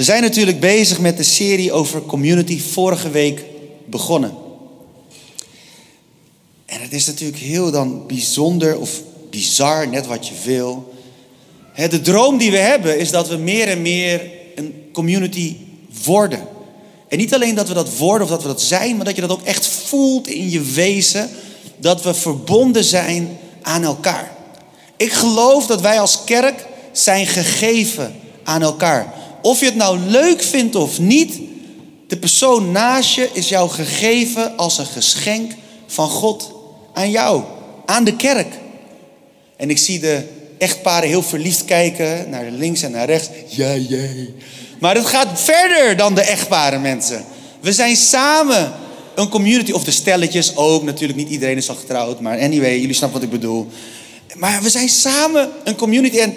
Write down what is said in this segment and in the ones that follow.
We zijn natuurlijk bezig met de serie over community, vorige week begonnen. En het is natuurlijk heel dan bijzonder of bizar, net wat je wil. De droom die we hebben is dat we meer en meer een community worden. En niet alleen dat we dat worden of dat we dat zijn, maar dat je dat ook echt voelt in je wezen. Dat we verbonden zijn aan elkaar. Ik geloof dat wij als kerk zijn gegeven aan elkaar. Of je het nou leuk vindt of niet, de persoon naast je is jou gegeven als een geschenk van God aan jou, aan de kerk. En ik zie de echtparen heel verliefd kijken naar links en naar rechts. Ja, jij. Maar het gaat verder dan de echtparen, mensen. We zijn samen een community, of de stelletjes ook. Natuurlijk, niet iedereen is al getrouwd, maar anyway, jullie snappen wat ik bedoel. Maar we zijn samen een community. En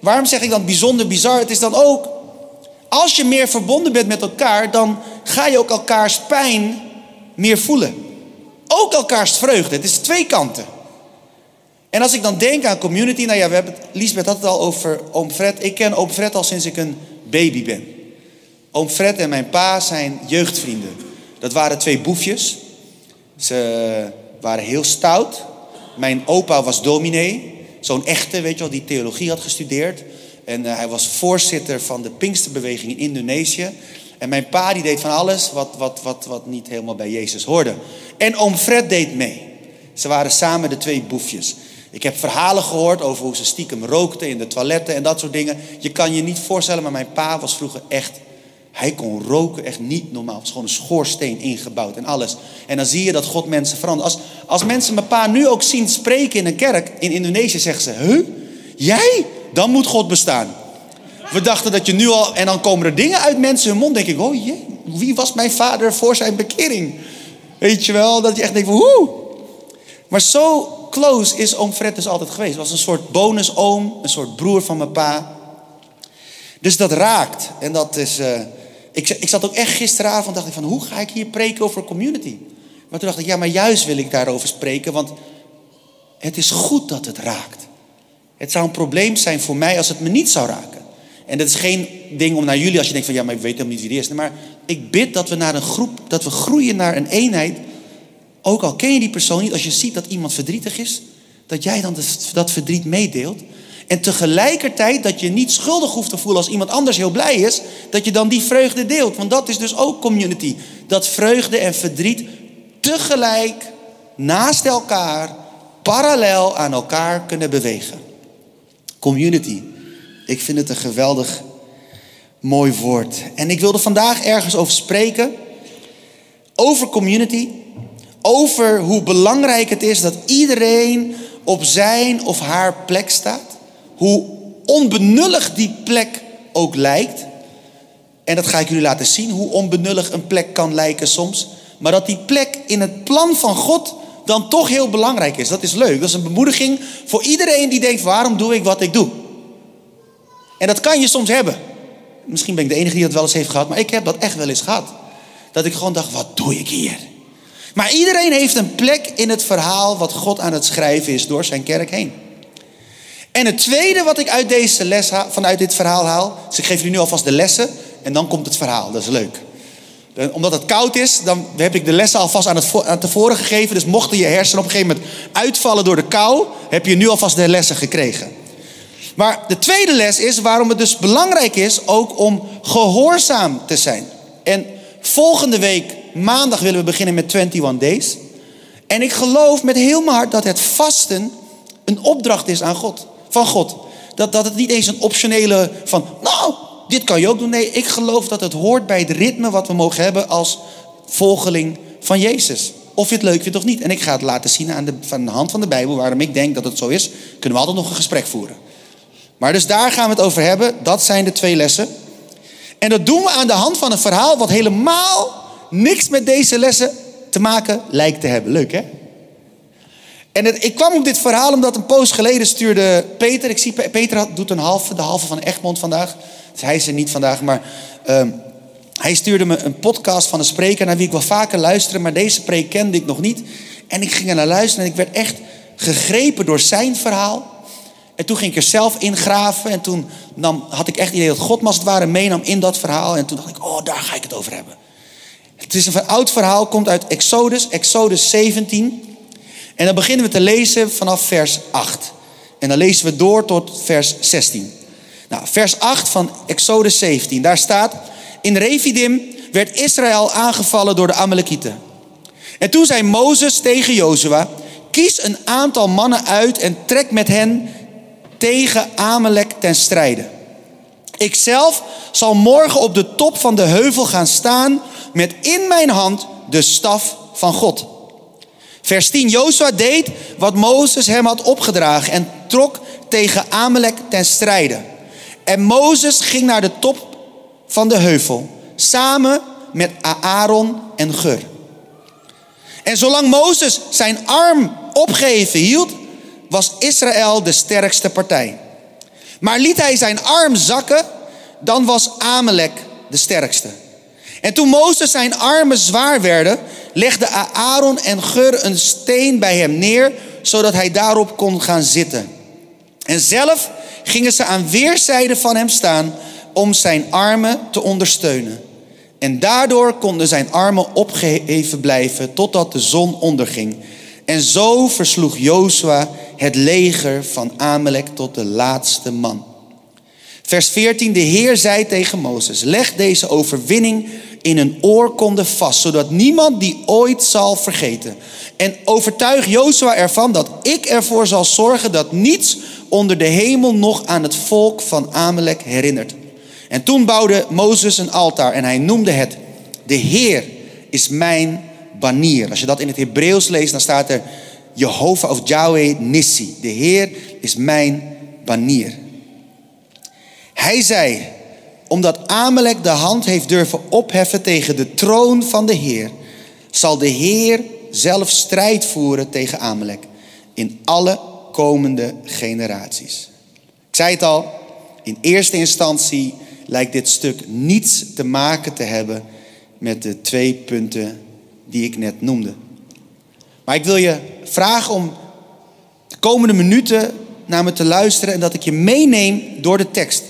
waarom zeg ik dan bijzonder bizar? Het is dan ook, als je meer verbonden bent met elkaar, dan ga je ook elkaars pijn meer voelen. Ook elkaars vreugde. Het is twee kanten. En als ik dan denk aan community, nou ja, we hebben het, Liesbeth had het al over oom Fred. Ik ken oom Fred al sinds ik een baby ben. Oom Fred en mijn pa zijn jeugdvrienden. Dat waren twee boefjes. Ze waren heel stout. Mijn opa was dominee. Zo'n echte, weet je wel, die theologie had gestudeerd. En uh, hij was voorzitter van de Pinksterbeweging in Indonesië. En mijn pa die deed van alles wat, wat, wat, wat niet helemaal bij Jezus hoorde. En oom Fred deed mee. Ze waren samen de twee boefjes. Ik heb verhalen gehoord over hoe ze stiekem rookten in de toiletten en dat soort dingen. Je kan je niet voorstellen, maar mijn pa was vroeger echt. Hij kon roken echt niet normaal. Het was gewoon een schoorsteen ingebouwd en alles. En dan zie je dat God mensen verandert. Als, als mensen mijn pa nu ook zien spreken in een kerk in Indonesië, zeggen ze: Huh? Jij? Dan moet God bestaan. We dachten dat je nu al. En dan komen er dingen uit mensen hun mond. Denk ik: Oh jee, wie was mijn vader voor zijn bekering? Weet je wel, dat je echt denkt: Hoe? Maar zo close is oom Fred dus altijd geweest. Was een soort bonusoom, een soort broer van mijn pa. Dus dat raakt. En dat is. Uh, ik, ik zat ook echt gisteravond, dacht ik van hoe ga ik hier preken over community? Maar toen dacht ik, ja, maar juist wil ik daarover spreken, want het is goed dat het raakt. Het zou een probleem zijn voor mij als het me niet zou raken. En dat is geen ding om naar jullie als je denkt van ja, maar ik weet helemaal niet wie die is. Maar ik bid dat we naar een groep, dat we groeien naar een eenheid ook al ken je die persoon niet, als je ziet dat iemand verdrietig is, dat jij dan dat verdriet meedeelt. En tegelijkertijd dat je niet schuldig hoeft te voelen als iemand anders heel blij is, dat je dan die vreugde deelt. Want dat is dus ook community. Dat vreugde en verdriet tegelijk, naast elkaar, parallel aan elkaar kunnen bewegen. Community. Ik vind het een geweldig mooi woord. En ik wilde vandaag ergens over spreken. Over community over hoe belangrijk het is dat iedereen op zijn of haar plek staat. Hoe onbenullig die plek ook lijkt. En dat ga ik jullie laten zien, hoe onbenullig een plek kan lijken soms. Maar dat die plek in het plan van God dan toch heel belangrijk is. Dat is leuk. Dat is een bemoediging voor iedereen die denkt: waarom doe ik wat ik doe? En dat kan je soms hebben. Misschien ben ik de enige die dat wel eens heeft gehad, maar ik heb dat echt wel eens gehad. Dat ik gewoon dacht: wat doe ik hier? Maar iedereen heeft een plek in het verhaal wat God aan het schrijven is door zijn kerk heen. En het tweede wat ik uit deze les haal, vanuit dit verhaal haal, dus ik geef jullie nu alvast de lessen en dan komt het verhaal. Dat is leuk. Omdat het koud is, dan heb ik de lessen alvast aan, het, aan tevoren gegeven. Dus mochten je hersenen op een gegeven moment uitvallen door de kou, heb je nu alvast de lessen gekregen. Maar de tweede les is waarom het dus belangrijk is ook om gehoorzaam te zijn. En volgende week maandag willen we beginnen met 21 days. En ik geloof met heel mijn hart dat het vasten een opdracht is aan God, van God. Dat, dat het niet eens een optionele van, nou, dit kan je ook doen. Nee, ik geloof dat het hoort bij het ritme wat we mogen hebben als volgeling van Jezus. Of je het leuk vindt of niet. En ik ga het laten zien aan de, van de hand van de Bijbel waarom ik denk dat het zo is. Kunnen we altijd nog een gesprek voeren. Maar dus daar gaan we het over hebben. Dat zijn de twee lessen. En dat doen we aan de hand van een verhaal wat helemaal niks met deze lessen te maken lijkt te hebben. Leuk hè? En het, ik kwam op dit verhaal omdat een poos geleden stuurde Peter. Ik zie Peter doet een halve, de halve van Egmond vandaag. Dus hij is er niet vandaag, maar um, hij stuurde me een podcast van een spreker naar wie ik wel vaker luisterde, maar deze preek kende ik nog niet. En ik ging er naar luisteren en ik werd echt gegrepen door zijn verhaal. En toen ging ik er zelf ingraven. En toen had ik echt het idee dat God als het ware meenam in dat verhaal. En toen dacht ik, oh, daar ga ik het over hebben. Het is een oud verhaal, komt uit Exodus, Exodus 17. En dan beginnen we te lezen vanaf vers 8. En dan lezen we door tot vers 16. Nou, vers 8 van Exodus 17, daar staat... In Refidim werd Israël aangevallen door de Amalekieten. En toen zei Mozes tegen Jozua... Kies een aantal mannen uit en trek met hen tegen Amalek ten strijde. Ikzelf zal morgen op de top van de heuvel gaan staan met in mijn hand de staf van God. Vers 10. Jozua deed wat Mozes hem had opgedragen en trok tegen Amalek ten strijde. En Mozes ging naar de top van de heuvel, samen met Aaron en Gur. En zolang Mozes zijn arm opgeheven hield, was Israël de sterkste partij. Maar liet hij zijn arm zakken, dan was Amalek de sterkste. En toen Mozes zijn armen zwaar werden, legde Aaron en Gur een steen bij hem neer, zodat hij daarop kon gaan zitten. En zelf gingen ze aan weerszijden van hem staan om zijn armen te ondersteunen. En daardoor konden zijn armen opgeheven blijven totdat de zon onderging. En zo versloeg Jozua het leger van Amalek tot de laatste man. Vers 14, de Heer zei tegen Mozes, leg deze overwinning in een oorkonde vast, zodat niemand die ooit zal vergeten. En overtuig Jozua ervan dat ik ervoor zal zorgen dat niets onder de hemel nog aan het volk van Amalek herinnert. En toen bouwde Mozes een altaar en hij noemde het, de Heer is mijn banier. Als je dat in het Hebreeuws leest, dan staat er Jehovah of Yahweh Nissi. De Heer is mijn banier. Hij zei, omdat Amalek de hand heeft durven opheffen tegen de troon van de Heer, zal de Heer zelf strijd voeren tegen Amalek in alle komende generaties. Ik zei het al, in eerste instantie lijkt dit stuk niets te maken te hebben met de twee punten die ik net noemde. Maar ik wil je vragen om de komende minuten naar me te luisteren en dat ik je meeneem door de tekst.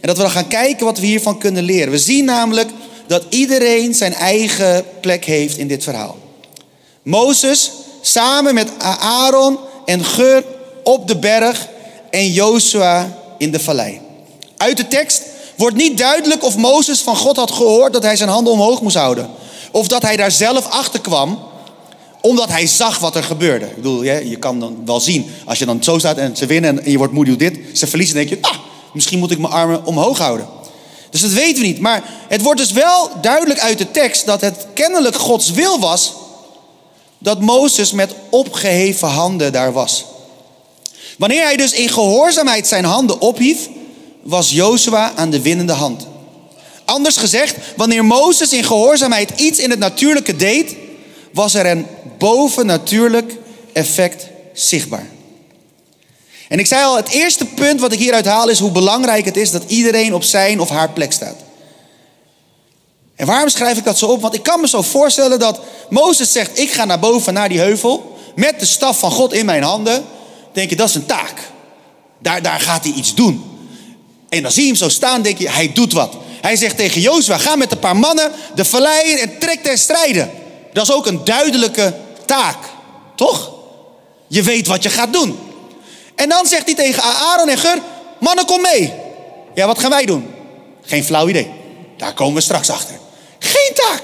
En dat we dan gaan kijken wat we hiervan kunnen leren. We zien namelijk dat iedereen zijn eigen plek heeft in dit verhaal. Mozes samen met Aaron en Gur op de berg en Jozua in de vallei. Uit de tekst wordt niet duidelijk of Mozes van God had gehoord dat hij zijn handen omhoog moest houden. Of dat hij daar zelf achter kwam, omdat hij zag wat er gebeurde. Ik bedoel, je kan dan wel zien, als je dan zo staat en ze winnen en je wordt moe, doe dit. Ze verliezen, dan denk je, ah, misschien moet ik mijn armen omhoog houden. Dus dat weten we niet. Maar het wordt dus wel duidelijk uit de tekst dat het kennelijk Gods wil was dat Mozes met opgeheven handen daar was. Wanneer hij dus in gehoorzaamheid zijn handen ophief, was Jozua aan de winnende hand. Anders gezegd, wanneer Mozes in gehoorzaamheid iets in het natuurlijke deed, was er een bovennatuurlijk effect zichtbaar. En ik zei al, het eerste punt wat ik hieruit haal is hoe belangrijk het is dat iedereen op zijn of haar plek staat. En waarom schrijf ik dat zo op? Want ik kan me zo voorstellen dat Mozes zegt, ik ga naar boven, naar die heuvel, met de staf van God in mijn handen. Denk je, dat is een taak. Daar, daar gaat hij iets doen. En dan zie je hem zo staan, denk je, hij doet wat. Hij zegt tegen Jozua, ga met een paar mannen de vallei en trek ten strijden. Dat is ook een duidelijke taak, toch? Je weet wat je gaat doen. En dan zegt hij tegen Aaron en Gur, mannen kom mee. Ja, wat gaan wij doen? Geen flauw idee. Daar komen we straks achter. Geen taak.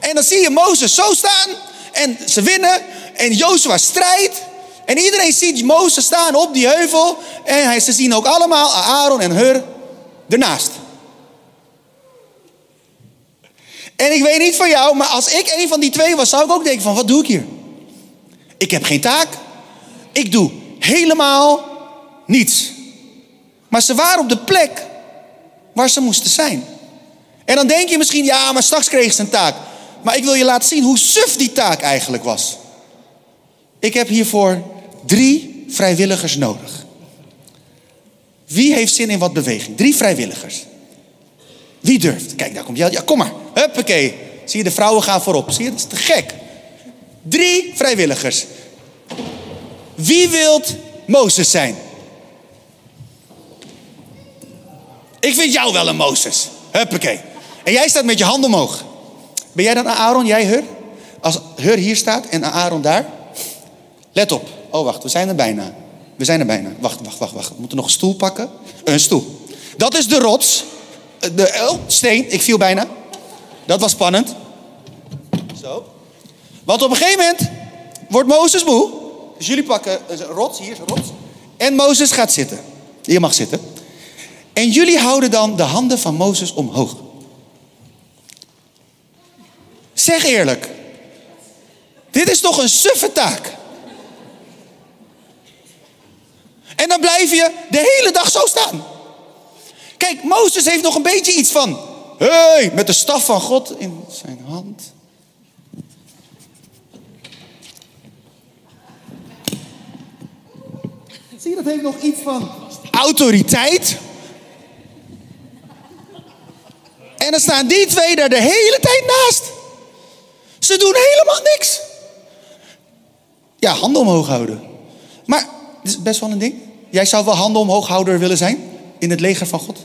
En dan zie je Mozes zo staan en ze winnen en Jozua strijdt. En iedereen ziet Mozes staan op die heuvel en hij, ze zien ook allemaal Aaron en Hur ernaast. En ik weet niet van jou, maar als ik een van die twee was, zou ik ook denken van, wat doe ik hier? Ik heb geen taak. Ik doe helemaal niets. Maar ze waren op de plek waar ze moesten zijn. En dan denk je misschien, ja, maar straks kreeg ze een taak. Maar ik wil je laten zien hoe suf die taak eigenlijk was. Ik heb hiervoor drie vrijwilligers nodig. Wie heeft zin in wat beweging? Drie vrijwilligers. Wie durft? Kijk, daar komt je. Ja, kom maar. Huppakee. Zie je, de vrouwen gaan voorop. Zie je, dat is te gek. Drie vrijwilligers. Wie wilt Mozes zijn? Ik vind jou wel een Mozes. Huppakee. En jij staat met je hand omhoog. Ben jij dan Aaron, jij Hur? Als Hur hier staat en Aaron daar. Let op. Oh, wacht, we zijn er bijna. We zijn er bijna. Wacht, wacht, wacht, wacht. We moeten nog een stoel pakken. Een stoel. Dat is de rots. De oh, steen. Ik viel bijna. Dat was spannend. Zo. Want op een gegeven moment wordt Mozes moe. Dus jullie pakken een rots. Hier is een rots. En Mozes gaat zitten. Je mag zitten. En jullie houden dan de handen van Mozes omhoog. Zeg eerlijk. Dit is toch een suffe taak? En dan blijf je de hele dag zo staan. Kijk, Mozes heeft nog een beetje iets van. Hey, met de staf van God in zijn hand. Dat heeft nog iets van autoriteit. En dan staan die twee daar de hele tijd naast. Ze doen helemaal niks. Ja, handen omhoog houden. Maar, dit is best wel een ding. Jij zou wel handen omhooghouder willen zijn in het leger van God?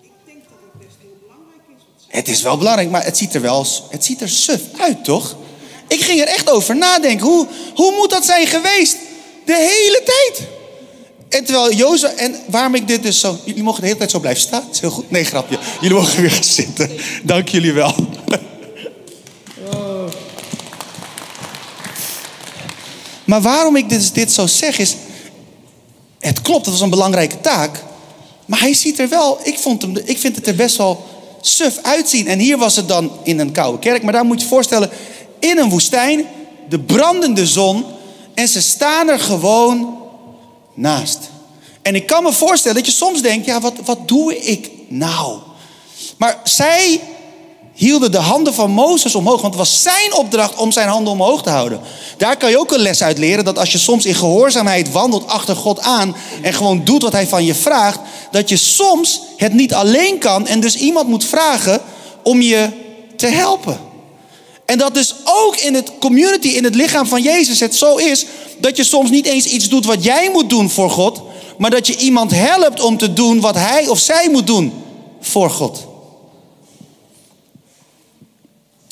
Ik denk dat het best heel belangrijk is. Het is wel belangrijk, maar het ziet er wel het ziet er suf uit, toch? Ik ging er echt over nadenken. Hoe, hoe moet dat zijn geweest? De hele tijd. En terwijl Jozef, en waarom ik dit dus zo, jullie mogen de hele tijd zo blijven staan. Dat is heel goed. Nee, grapje. Jullie mogen weer gaan zitten. Dank jullie wel. Maar waarom ik dit, dit zo zeg is, het klopt, het was een belangrijke taak. Maar hij ziet er wel, ik, vond hem, ik vind het er best wel suf uitzien. En hier was het dan in een koude kerk. Maar daar moet je voorstellen, in een woestijn, de brandende zon. En ze staan er gewoon naast. En ik kan me voorstellen dat je soms denkt, ja, wat, wat doe ik nou? Maar zij hielden de handen van Mozes omhoog. Want het was zijn opdracht om zijn handen omhoog te houden. Daar kan je ook een les uit leren. Dat als je soms in gehoorzaamheid wandelt achter God aan. En gewoon doet wat hij van je vraagt. Dat je soms het niet alleen kan. En dus iemand moet vragen om je te helpen. En dat dus ook in het community, in het lichaam van Jezus het zo is. Dat je soms niet eens iets doet wat jij moet doen voor God. Maar dat je iemand helpt om te doen wat hij of zij moet doen voor God.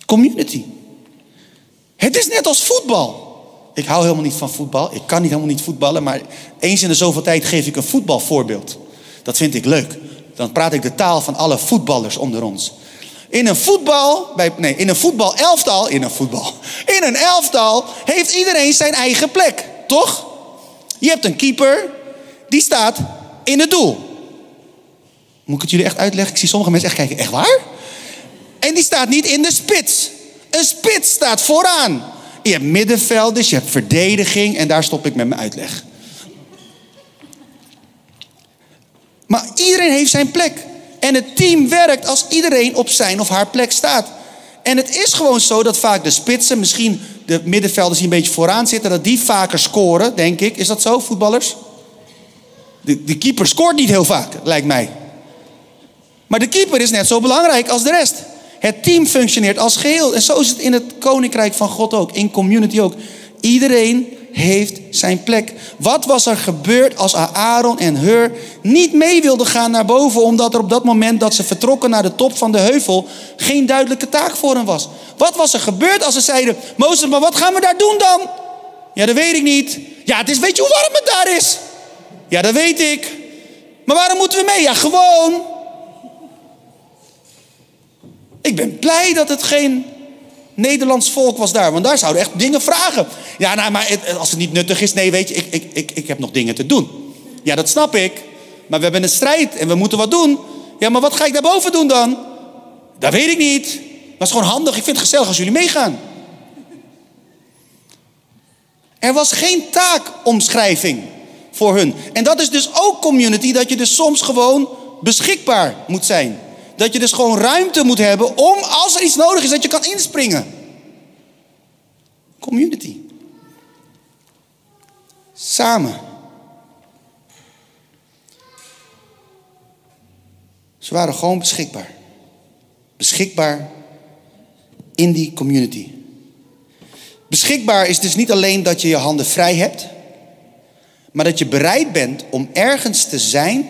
Community. Het is net als voetbal. Ik hou helemaal niet van voetbal. Ik kan niet helemaal niet voetballen. Maar eens in de zoveel tijd geef ik een voetbalvoorbeeld. Dat vind ik leuk. Dan praat ik de taal van alle voetballers onder ons. In een voetbal, bij, nee, in een voetbal elftal, in een voetbal, in een elftal heeft iedereen zijn eigen plek, toch? Je hebt een keeper, die staat in het doel. Moet ik het jullie echt uitleggen? Ik zie sommige mensen echt kijken, echt waar? En die staat niet in de spits. Een spits staat vooraan. Je hebt middenvelders, je hebt verdediging en daar stop ik met mijn uitleg. Maar iedereen heeft zijn plek. En het team werkt als iedereen op zijn of haar plek staat. En het is gewoon zo dat vaak de spitsen, misschien de middenvelders die een beetje vooraan zitten, dat die vaker scoren, denk ik. Is dat zo, voetballers? De, de keeper scoort niet heel vaak, lijkt mij. Maar de keeper is net zo belangrijk als de rest. Het team functioneert als geheel. En zo is het in het koninkrijk van God ook, in community ook. Iedereen heeft zijn plek. Wat was er gebeurd als Aaron en Hur niet mee wilden gaan naar boven, omdat er op dat moment dat ze vertrokken naar de top van de heuvel geen duidelijke taak voor hen was? Wat was er gebeurd als ze zeiden: Mozes, maar wat gaan we daar doen dan? Ja, dat weet ik niet. Ja, het is, weet je hoe warm het daar is? Ja, dat weet ik. Maar waarom moeten we mee? Ja, gewoon. Ik ben blij dat het geen Nederlands volk was daar. Want daar zouden echt dingen vragen. Ja, nou, maar als het niet nuttig is, nee, weet je, ik, ik, ik, ik heb nog dingen te doen. Ja, dat snap ik. Maar we hebben een strijd en we moeten wat doen. Ja, maar wat ga ik daarboven doen dan? Dat weet ik niet. Het is gewoon handig. Ik vind het gezellig als jullie meegaan. Er was geen taakomschrijving voor hun. En dat is dus ook community, dat je dus soms gewoon beschikbaar moet zijn. Dat je dus gewoon ruimte moet hebben om, als er iets nodig is, dat je kan inspringen. Community. Samen. Ze waren gewoon beschikbaar. Beschikbaar in die community. Beschikbaar is dus niet alleen dat je je handen vrij hebt, maar dat je bereid bent om ergens te zijn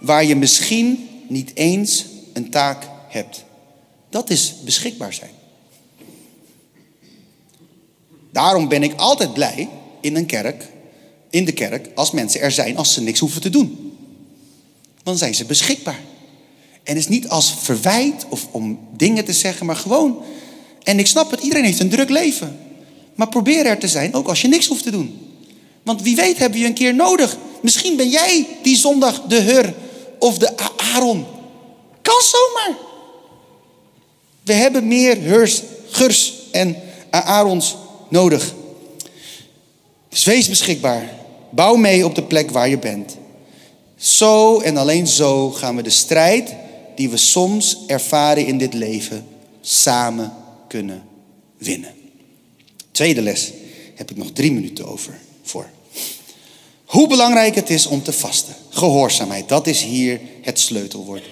waar je misschien niet eens een taak hebt. Dat is beschikbaar zijn. Daarom ben ik altijd blij in een kerk, in de kerk, als mensen er zijn als ze niks hoeven te doen. Dan zijn ze beschikbaar. En is niet als verwijt of om dingen te zeggen, maar gewoon. En ik snap het, iedereen heeft een druk leven. Maar probeer er te zijn, ook als je niks hoeft te doen. Want wie weet heb je een keer nodig. Misschien ben jij die zondag de Hur of de Aaron. Kan zomaar. We hebben meer Hurs, Gurs en Aarons nodig. Dus wees beschikbaar. Bouw mee op de plek waar je bent. Zo en alleen zo gaan we de strijd die we soms ervaren in dit leven samen kunnen winnen. Tweede les heb ik nog drie minuten over voor. Hoe belangrijk het is om te vasten. Gehoorzaamheid, dat is hier het sleutelwoord.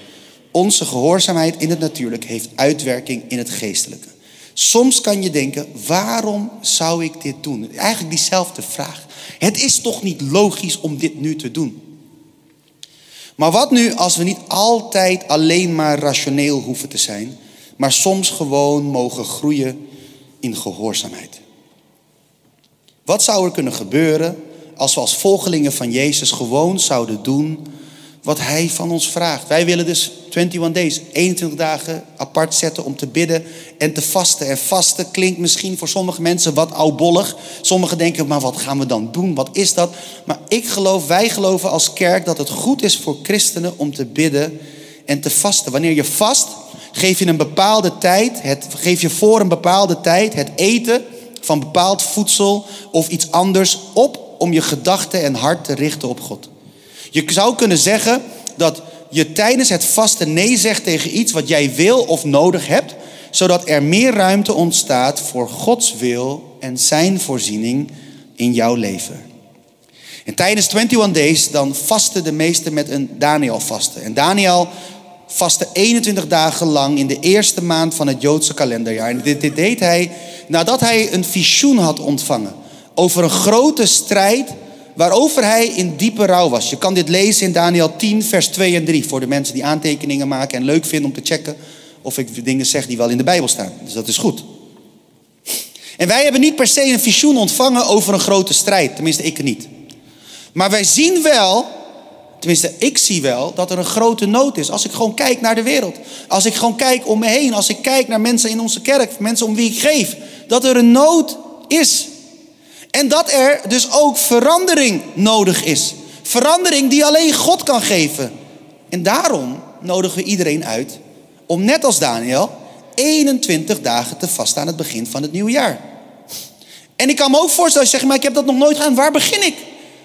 Onze gehoorzaamheid in het natuurlijk heeft uitwerking in het geestelijke. Soms kan je denken, waarom zou ik dit doen? Eigenlijk diezelfde vraag. Het is toch niet logisch om dit nu te doen? Maar wat nu als we niet altijd alleen maar rationeel hoeven te zijn, maar soms gewoon mogen groeien in gehoorzaamheid? Wat zou er kunnen gebeuren als we als volgelingen van Jezus gewoon zouden doen wat Hij van ons vraagt? Wij willen dus 21 days, 21 dagen apart zetten om te bidden en te vasten. En vasten klinkt misschien voor sommige mensen wat oudbollig. Sommigen denken, maar wat gaan we dan doen? Wat is dat? Maar ik geloof, wij geloven als kerk dat het goed is voor christenen om te bidden en te vasten. Wanneer je vast, geef je een bepaalde tijd, het, geef je voor een bepaalde tijd het eten van bepaald voedsel of iets anders op om je gedachten en hart te richten op God. Je zou kunnen zeggen dat je tijdens het vasten nee zegt tegen iets wat jij wil of nodig hebt, zodat er meer ruimte ontstaat voor Gods wil en zijn voorziening in jouw leven. En tijdens 21 days dan vasten de meesten met een Daniel vasten. En Daniel vastte 21 dagen lang in de eerste maand van het Joodse kalenderjaar. En dit, dit deed hij nadat hij een visioen had ontvangen over een grote strijd waarover hij in diepe rouw was. Je kan dit lezen in Daniel 10, vers 2 en 3 voor de mensen die aantekeningen maken en leuk vinden om te checken of ik dingen zeg die wel in de Bijbel staan. Dus dat is goed. En wij hebben niet per se een visioen ontvangen over een grote strijd, tenminste ik niet. Maar wij zien wel, tenminste ik zie wel, dat er een grote nood is. Als ik gewoon kijk naar de wereld, als ik gewoon kijk om me heen, als ik kijk naar mensen in onze kerk, mensen om wie ik geef, dat er een nood is. En dat er dus ook verandering nodig is. Verandering die alleen God kan geven. En daarom nodigen we iedereen uit om net als Daniel 21 dagen te vasten aan het begin van het nieuwe jaar. En ik kan me ook voorstellen, als je zegt, maar ik heb dat nog nooit gedaan, waar begin ik?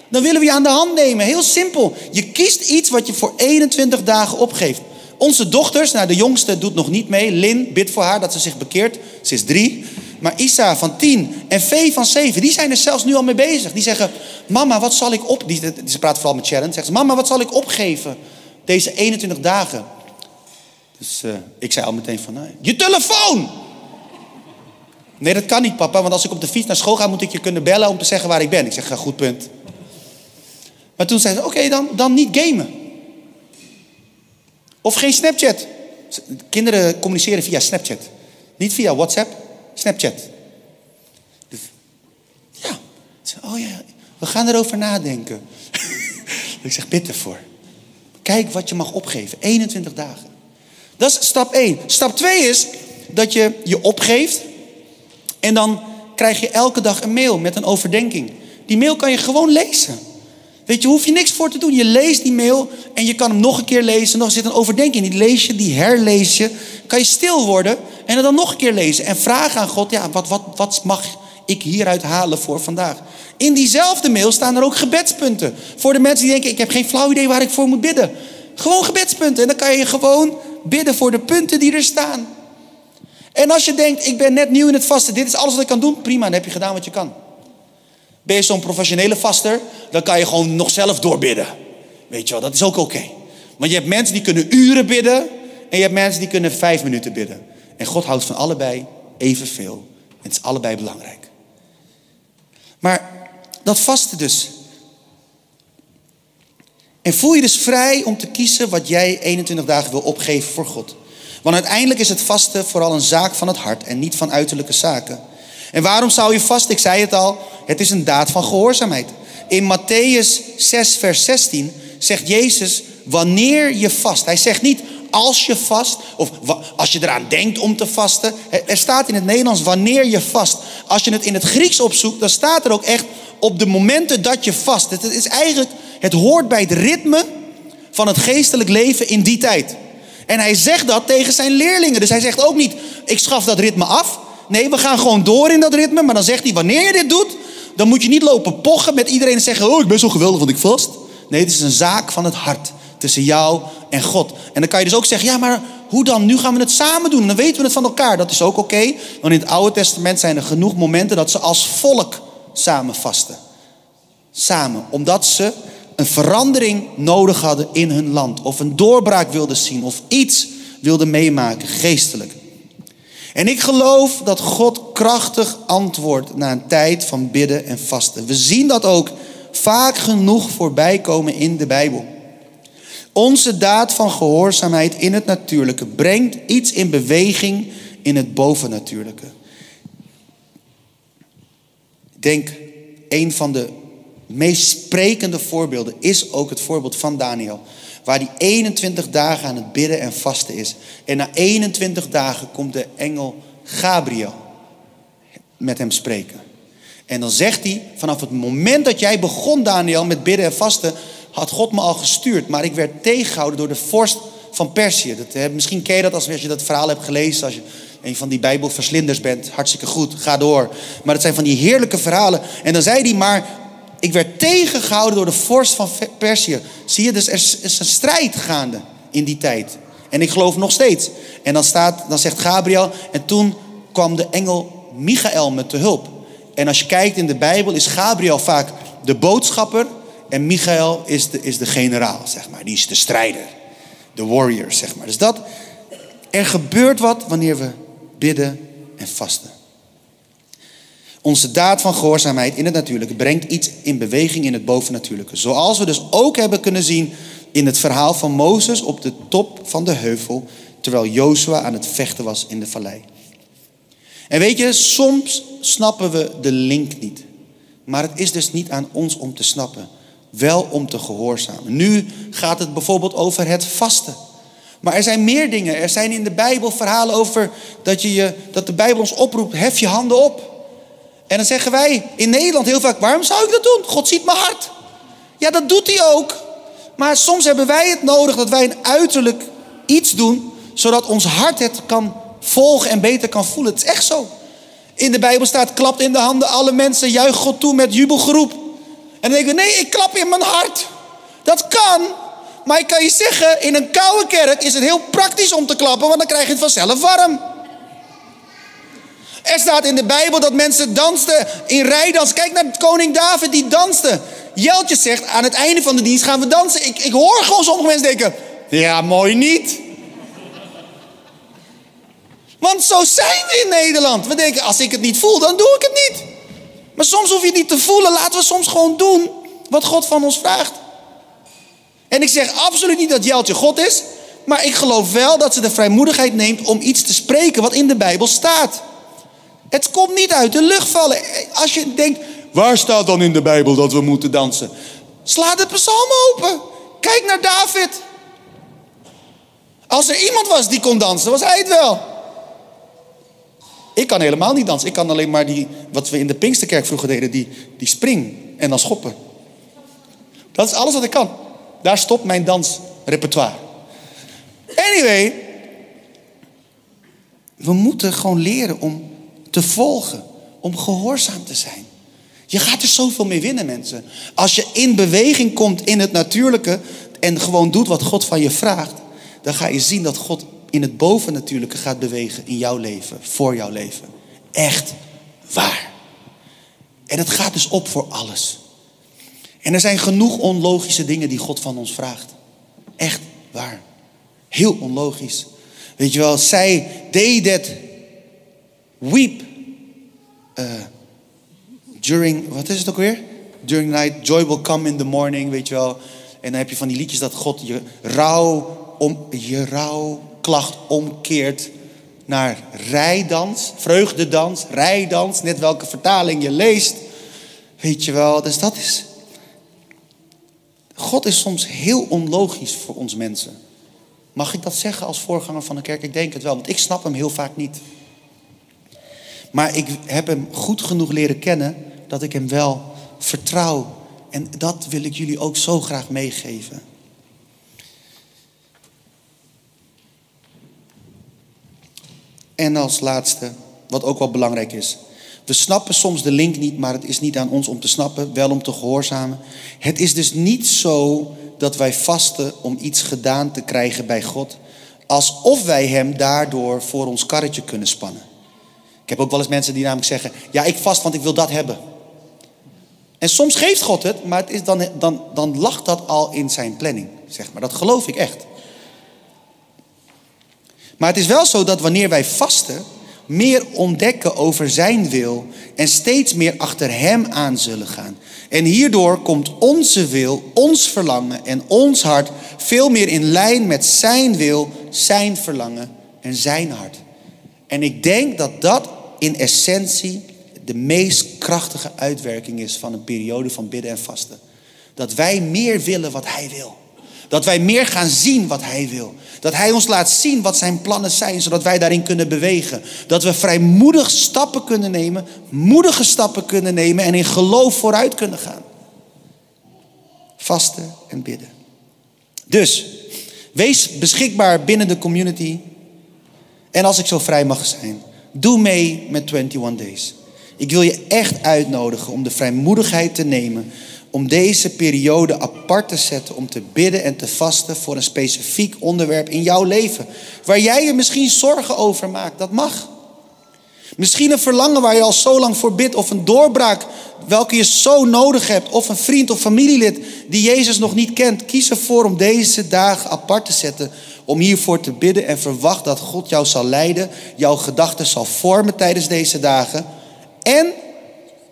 Dan willen we je aan de hand nemen. Heel simpel. Je kiest iets wat je voor 21 dagen opgeeft. Onze dochters, nou de jongste doet nog niet mee. Lin, bid voor haar dat ze zich bekeert. Ze is drie. Maar Isa van tien en Vee van zeven, die zijn er zelfs nu al mee bezig. Die zeggen, mama, wat zal ik op... Die, ze praat vooral met Sharon. Zegt ze, mama, wat zal ik opgeven deze 21 dagen? Dus uh, ik zei al meteen van, nou, je telefoon! Nee, dat kan niet, papa. Want als ik op de fiets naar school ga, moet ik je kunnen bellen om te zeggen waar ik ben. Ik zeg, goed punt. Maar toen zei ze, oké, dan, dan niet gamen. Of geen Snapchat. Kinderen communiceren via Snapchat. Niet via WhatsApp, Snapchat. Dus, ja. Oh ja, we gaan erover nadenken. ik zeg, bid ervoor. Kijk wat je mag opgeven. 21 dagen. Dat is stap 1. Stap 2 is dat je je opgeeft. En dan krijg je elke dag een mail met een overdenking. Die mail kan je gewoon lezen. Weet je, hoef je niks voor te doen. Je leest die mail en je kan hem nog een keer lezen. Nog zit een overdenking. Die lees je, die herlees je. Kan je stil worden en het dan nog een keer lezen. En vragen aan God, ja, wat, wat, wat mag ik hieruit halen voor vandaag? In diezelfde mail staan er ook gebedspunten. Voor de mensen die denken, ik heb geen flauw idee waar ik voor moet bidden. Gewoon gebedspunten. En dan kan je gewoon bidden voor de punten die er staan. En als je denkt, ik ben net nieuw in het vasten. Dit is alles wat ik kan doen. Prima, dan heb je gedaan wat je kan. Ben je zo'n professionele vaster, dan kan je gewoon nog zelf doorbidden. Weet je wel, dat is ook oké. Want je hebt mensen die kunnen uren bidden en je hebt mensen die kunnen vijf minuten bidden. En God houdt van allebei evenveel. Het is allebei belangrijk. Maar dat vasten dus. En voel je dus vrij om te kiezen wat jij 21 dagen wil opgeven voor God. Want uiteindelijk is het vasten vooral een zaak van het hart en niet van uiterlijke zaken. En waarom zou je vasten? Ik zei het al, het is een daad van gehoorzaamheid. In Matthäus 6, vers 16 zegt Jezus, wanneer je vast. Hij zegt niet als je vast of als je eraan denkt om te vasten. Er staat in het Nederlands wanneer je vast. Als je het in het Grieks opzoekt, dan staat er ook echt op de momenten dat je vast. Het is eigenlijk, het hoort bij het ritme van het geestelijk leven in die tijd. En hij zegt dat tegen zijn leerlingen. Dus hij zegt ook niet, ik schaf dat ritme af. Nee, we gaan gewoon door in dat ritme. Maar dan zegt hij, wanneer je dit doet, dan moet je niet lopen pochen met iedereen en zeggen, oh ik ben zo geweldig want ik vast. Nee, het is een zaak van het hart tussen jou en God. En dan kan je dus ook zeggen, ja maar hoe dan? Nu gaan we het samen doen. Dan weten we het van elkaar. Dat is ook oké. want in het Oude Testament zijn er genoeg momenten dat ze als volk samen vasten. Samen. Omdat ze een verandering nodig hadden in hun land. Of een doorbraak wilden zien. Of iets wilden meemaken, geestelijk. En ik geloof dat God krachtig antwoordt na een tijd van bidden en vasten. We zien dat ook vaak genoeg voorbij komen in de Bijbel. Onze daad van gehoorzaamheid in het natuurlijke brengt iets in beweging in het bovennatuurlijke. Ik denk, een van de meest sprekende voorbeelden is ook het voorbeeld van Daniel. Waar hij 21 dagen aan het bidden en vasten is. En na 21 dagen komt de engel Gabriel met hem spreken. En dan zegt hij, vanaf het moment dat jij begon, Daniel, met bidden en vasten, had God me al gestuurd. Maar ik werd tegengehouden door de vorst van Perzië. Dat, misschien ken je dat als je dat verhaal hebt gelezen. Als je een van die Bijbelverslinders bent. Hartstikke goed, ga door. Maar het zijn van die heerlijke verhalen. En dan zei hij, maar ik werd tegengehouden door de vorst van Perzië. Zie je, dus er is een strijd gaande in die tijd. En ik geloof nog steeds. En dan, staat, dan zegt Gabriel, en toen kwam de engel Michael met de hulp. En als je kijkt in de Bijbel is Gabriel vaak de boodschapper en Michael is de, is de generaal, zeg maar. Die is de strijder, de warrior, zeg maar. Dus dat, er gebeurt wat wanneer we bidden en vasten. Onze daad van gehoorzaamheid in het natuurlijke brengt iets in beweging in het bovennatuurlijke. Zoals we dus ook hebben kunnen zien in het verhaal van Mozes op de top van de heuvel, terwijl Jozua aan het vechten was in de vallei. En weet je, soms snappen we de link niet. Maar het is dus niet aan ons om te snappen, wel om te gehoorzamen. Nu gaat het bijvoorbeeld over het vasten. Maar er zijn meer dingen. Er zijn in de Bijbel verhalen over dat, je je, dat de Bijbel ons oproept, hef je handen op. En dan zeggen wij in Nederland heel vaak, waarom zou ik dat doen? God ziet mijn hart. Ja, dat doet hij ook. Maar soms hebben wij het nodig dat wij een uiterlijk iets doen, zodat ons hart het kan volgen en beter kan voelen. Het is echt zo. In de Bijbel staat, klapt in de handen alle mensen, juich God toe met jubelgeroep. En dan denk ik, nee, ik klap in mijn hart. Dat kan, maar ik kan je zeggen, in een koude kerk is het heel praktisch om te klappen, want dan krijg je het vanzelf warm. Er staat in de Bijbel dat mensen dansten in rijdans. Kijk naar koning David, die danste. Jeltje zegt, aan het einde van de dienst gaan we dansen. Ik, ik hoor gewoon sommige mensen denken, ja, mooi niet. Want zo zijn we in Nederland. We denken, als ik het niet voel, dan doe ik het niet. Maar soms hoef je het niet te voelen. Laten we soms gewoon doen wat God van ons vraagt. En ik zeg absoluut niet dat Jeltje God is. Maar ik geloof wel dat ze de vrijmoedigheid neemt om iets te spreken wat in de Bijbel staat. Het komt niet uit de lucht vallen. Als je denkt, waar staat dan in de Bijbel dat we moeten dansen? Sla de psalm open. Kijk naar David. Als er iemand was die kon dansen, was hij het wel. Ik kan helemaal niet dansen. Ik kan alleen maar die, wat we in de Pinksterkerk vroeger deden, die, die spring en dan schoppen. Dat is alles wat ik kan. Daar stopt mijn dansrepertoire. Anyway, we moeten gewoon leren om te volgen, om gehoorzaam te zijn. Je gaat er zoveel mee winnen, mensen. Als je in beweging komt in het natuurlijke en gewoon doet wat God van je vraagt, dan ga je zien dat God in het bovennatuurlijke gaat bewegen in jouw leven, voor jouw leven. Echt waar. En het gaat dus op voor alles. En er zijn genoeg onlogische dingen die God van ons vraagt. Echt waar. Heel onlogisch. Weet je wel, zij they that weep uh, during, wat is het ook weer? During night, joy will come in the morning, weet je wel. En dan heb je van die liedjes dat God je rouw, om, je rouwklacht omkeert naar rijdans, vreugdedans, rijdans, net welke vertaling je leest. Weet je wel, dus dat is. God is soms heel onlogisch voor ons mensen. Mag ik dat zeggen als voorganger van de kerk? Ik denk het wel, want ik snap hem heel vaak niet. Maar ik heb hem goed genoeg leren kennen dat ik hem wel vertrouw. En dat wil ik jullie ook zo graag meegeven. En als laatste, wat ook wel belangrijk is. We snappen soms de link niet, maar het is niet aan ons om te snappen, wel om te gehoorzamen. Het is dus niet zo dat wij vasten om iets gedaan te krijgen bij God, alsof wij Hem daardoor voor ons karretje kunnen spannen. Ik heb ook wel eens mensen die namelijk zeggen: Ja, ik vast, want ik wil dat hebben. En soms geeft God het, maar het is dan, dan, dan lag dat al in zijn planning, zeg maar. Dat geloof ik echt. Maar het is wel zo dat wanneer wij vasten, meer ontdekken over zijn wil en steeds meer achter hem aan zullen gaan. En hierdoor komt onze wil, ons verlangen en ons hart veel meer in lijn met zijn wil, zijn verlangen en zijn hart. En ik denk dat dat in essentie de meest krachtige uitwerking is van een periode van bidden en vasten. Dat wij meer willen wat hij wil. Dat wij meer gaan zien wat Hij wil. Dat Hij ons laat zien wat Zijn plannen zijn, zodat wij daarin kunnen bewegen. Dat we vrijmoedig stappen kunnen nemen, moedige stappen kunnen nemen en in geloof vooruit kunnen gaan. Vasten en bidden. Dus, wees beschikbaar binnen de community. En als ik zo vrij mag zijn, doe mee met 21 Days. Ik wil je echt uitnodigen om de vrijmoedigheid te nemen om deze periode apart te zetten om te bidden en te vasten voor een specifiek onderwerp in jouw leven. Waar jij je misschien zorgen over maakt, dat mag. Misschien een verlangen waar je al zo lang voor bidt of een doorbraak welke je zo nodig hebt of een vriend of familielid die Jezus nog niet kent. Kies ervoor om deze dagen apart te zetten om hiervoor te bidden en verwacht dat God jou zal leiden, jouw gedachten zal vormen tijdens deze dagen en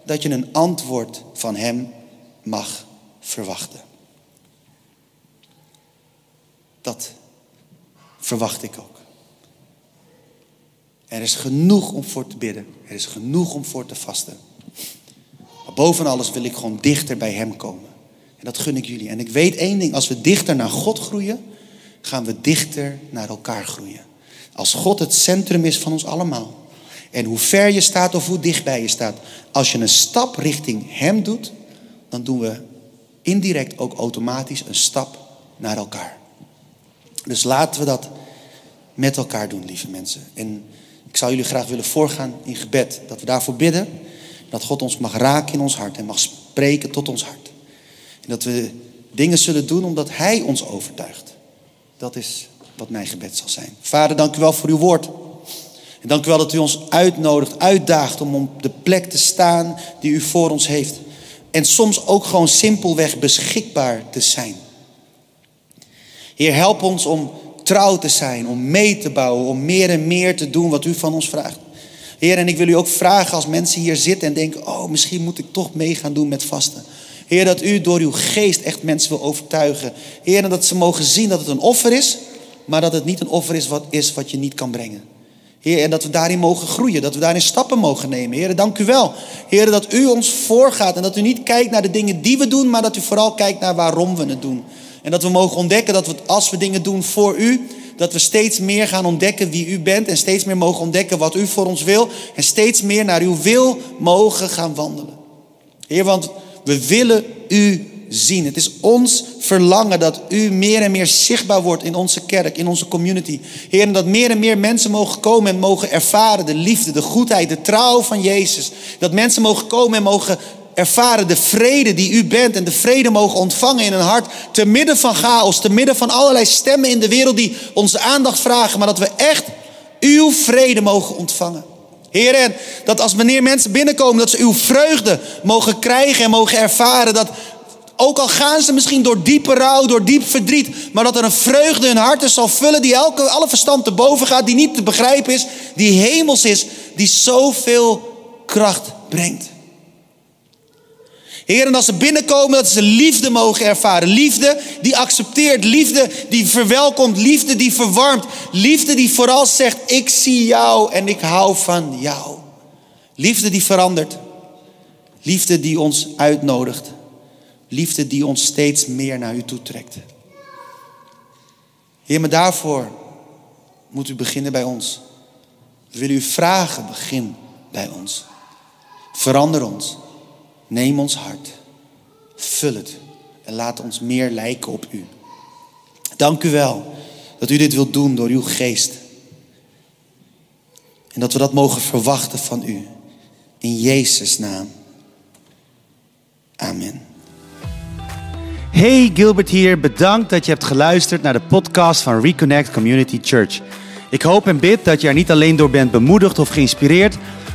dat je een antwoord van Hem mag verwachten. Dat verwacht ik ook. Er is genoeg om voor te bidden. Er is genoeg om voor te vasten. Maar boven alles wil ik gewoon dichter bij Hem komen. En dat gun ik jullie. En ik weet één ding: als we dichter naar God groeien, gaan we dichter naar elkaar groeien. Als God het centrum is van ons allemaal. En hoe ver je staat of hoe dichtbij je staat. Als je een stap richting Hem doet, dan doen we indirect ook automatisch een stap naar elkaar. Dus laten we dat met elkaar doen, lieve mensen. En ik zou jullie graag willen voorgaan in gebed. Dat we daarvoor bidden. Dat God ons mag raken in ons hart en mag spreken tot ons hart. En dat we dingen zullen doen omdat Hij ons overtuigt. Dat is wat mijn gebed zal zijn. Vader, dank u wel voor uw woord. En dank u wel dat u ons uitnodigt, uitdaagt om op de plek te staan die u voor ons heeft. En soms ook gewoon simpelweg beschikbaar te zijn. Heer, help ons om trouw te zijn, om mee te bouwen, om meer en meer te doen wat u van ons vraagt. Heer, en ik wil u ook vragen als mensen hier zitten en denken, oh, misschien moet ik toch mee gaan doen met vasten. Heer, dat u door uw geest echt mensen wil overtuigen. Heer, en dat ze mogen zien dat het een offer is, maar dat het niet een offer is wat, is wat je niet kan brengen. Heer, en dat we daarin mogen groeien, dat we daarin stappen mogen nemen. Heer, dank u wel. Heer, dat u ons voorgaat en dat u niet kijkt naar de dingen die we doen, maar dat u vooral kijkt naar waarom we het doen. En dat we mogen ontdekken dat we, als we dingen doen voor u, dat we steeds meer gaan ontdekken wie u bent en steeds meer mogen ontdekken wat u voor ons wil en steeds meer naar uw wil mogen gaan wandelen. Heer, want we willen u zien. Het is ons verlangen dat u meer en meer zichtbaar wordt in onze kerk, in onze community. Heer, en dat meer en meer mensen mogen komen en mogen ervaren de liefde, de goedheid, de trouw van Jezus. Dat mensen mogen komen en mogen ervaren de vrede die u bent en de vrede mogen ontvangen in hun hart. Te midden van chaos, te midden van allerlei stemmen in de wereld die onze aandacht vragen, maar dat we echt uw vrede mogen ontvangen. Heer, en dat als wanneer mensen binnenkomen, dat ze uw vreugde mogen krijgen en mogen ervaren. Dat ook al gaan ze misschien door diepe rouw, door diep verdriet, maar dat er een vreugde hun harten zal vullen die elke, alle verstand te boven gaat, die niet te begrijpen is, die hemels is, die zoveel kracht brengt. Heer, en als ze binnenkomen, dat ze liefde mogen ervaren. Liefde die accepteert, liefde die verwelkomt, liefde die verwarmt. Liefde die vooral zegt, ik zie jou en ik hou van jou. Liefde die verandert. Liefde die ons uitnodigt. Liefde die ons steeds meer naar u toe trekt. Heer, maar daarvoor moet u beginnen bij ons. We willen u vragen, begin bij ons. Verander ons. Neem ons hart. Vul het. En laat ons meer lijken op u. Dank u wel dat u dit wilt doen door uw geest. En dat we dat mogen verwachten van u. In Jezus' naam. Amen. Hey Gilbert hier, bedankt dat je hebt geluisterd naar de podcast van Reconnect Community Church. Ik hoop en bid dat je er niet alleen door bent bemoedigd of geïnspireerd,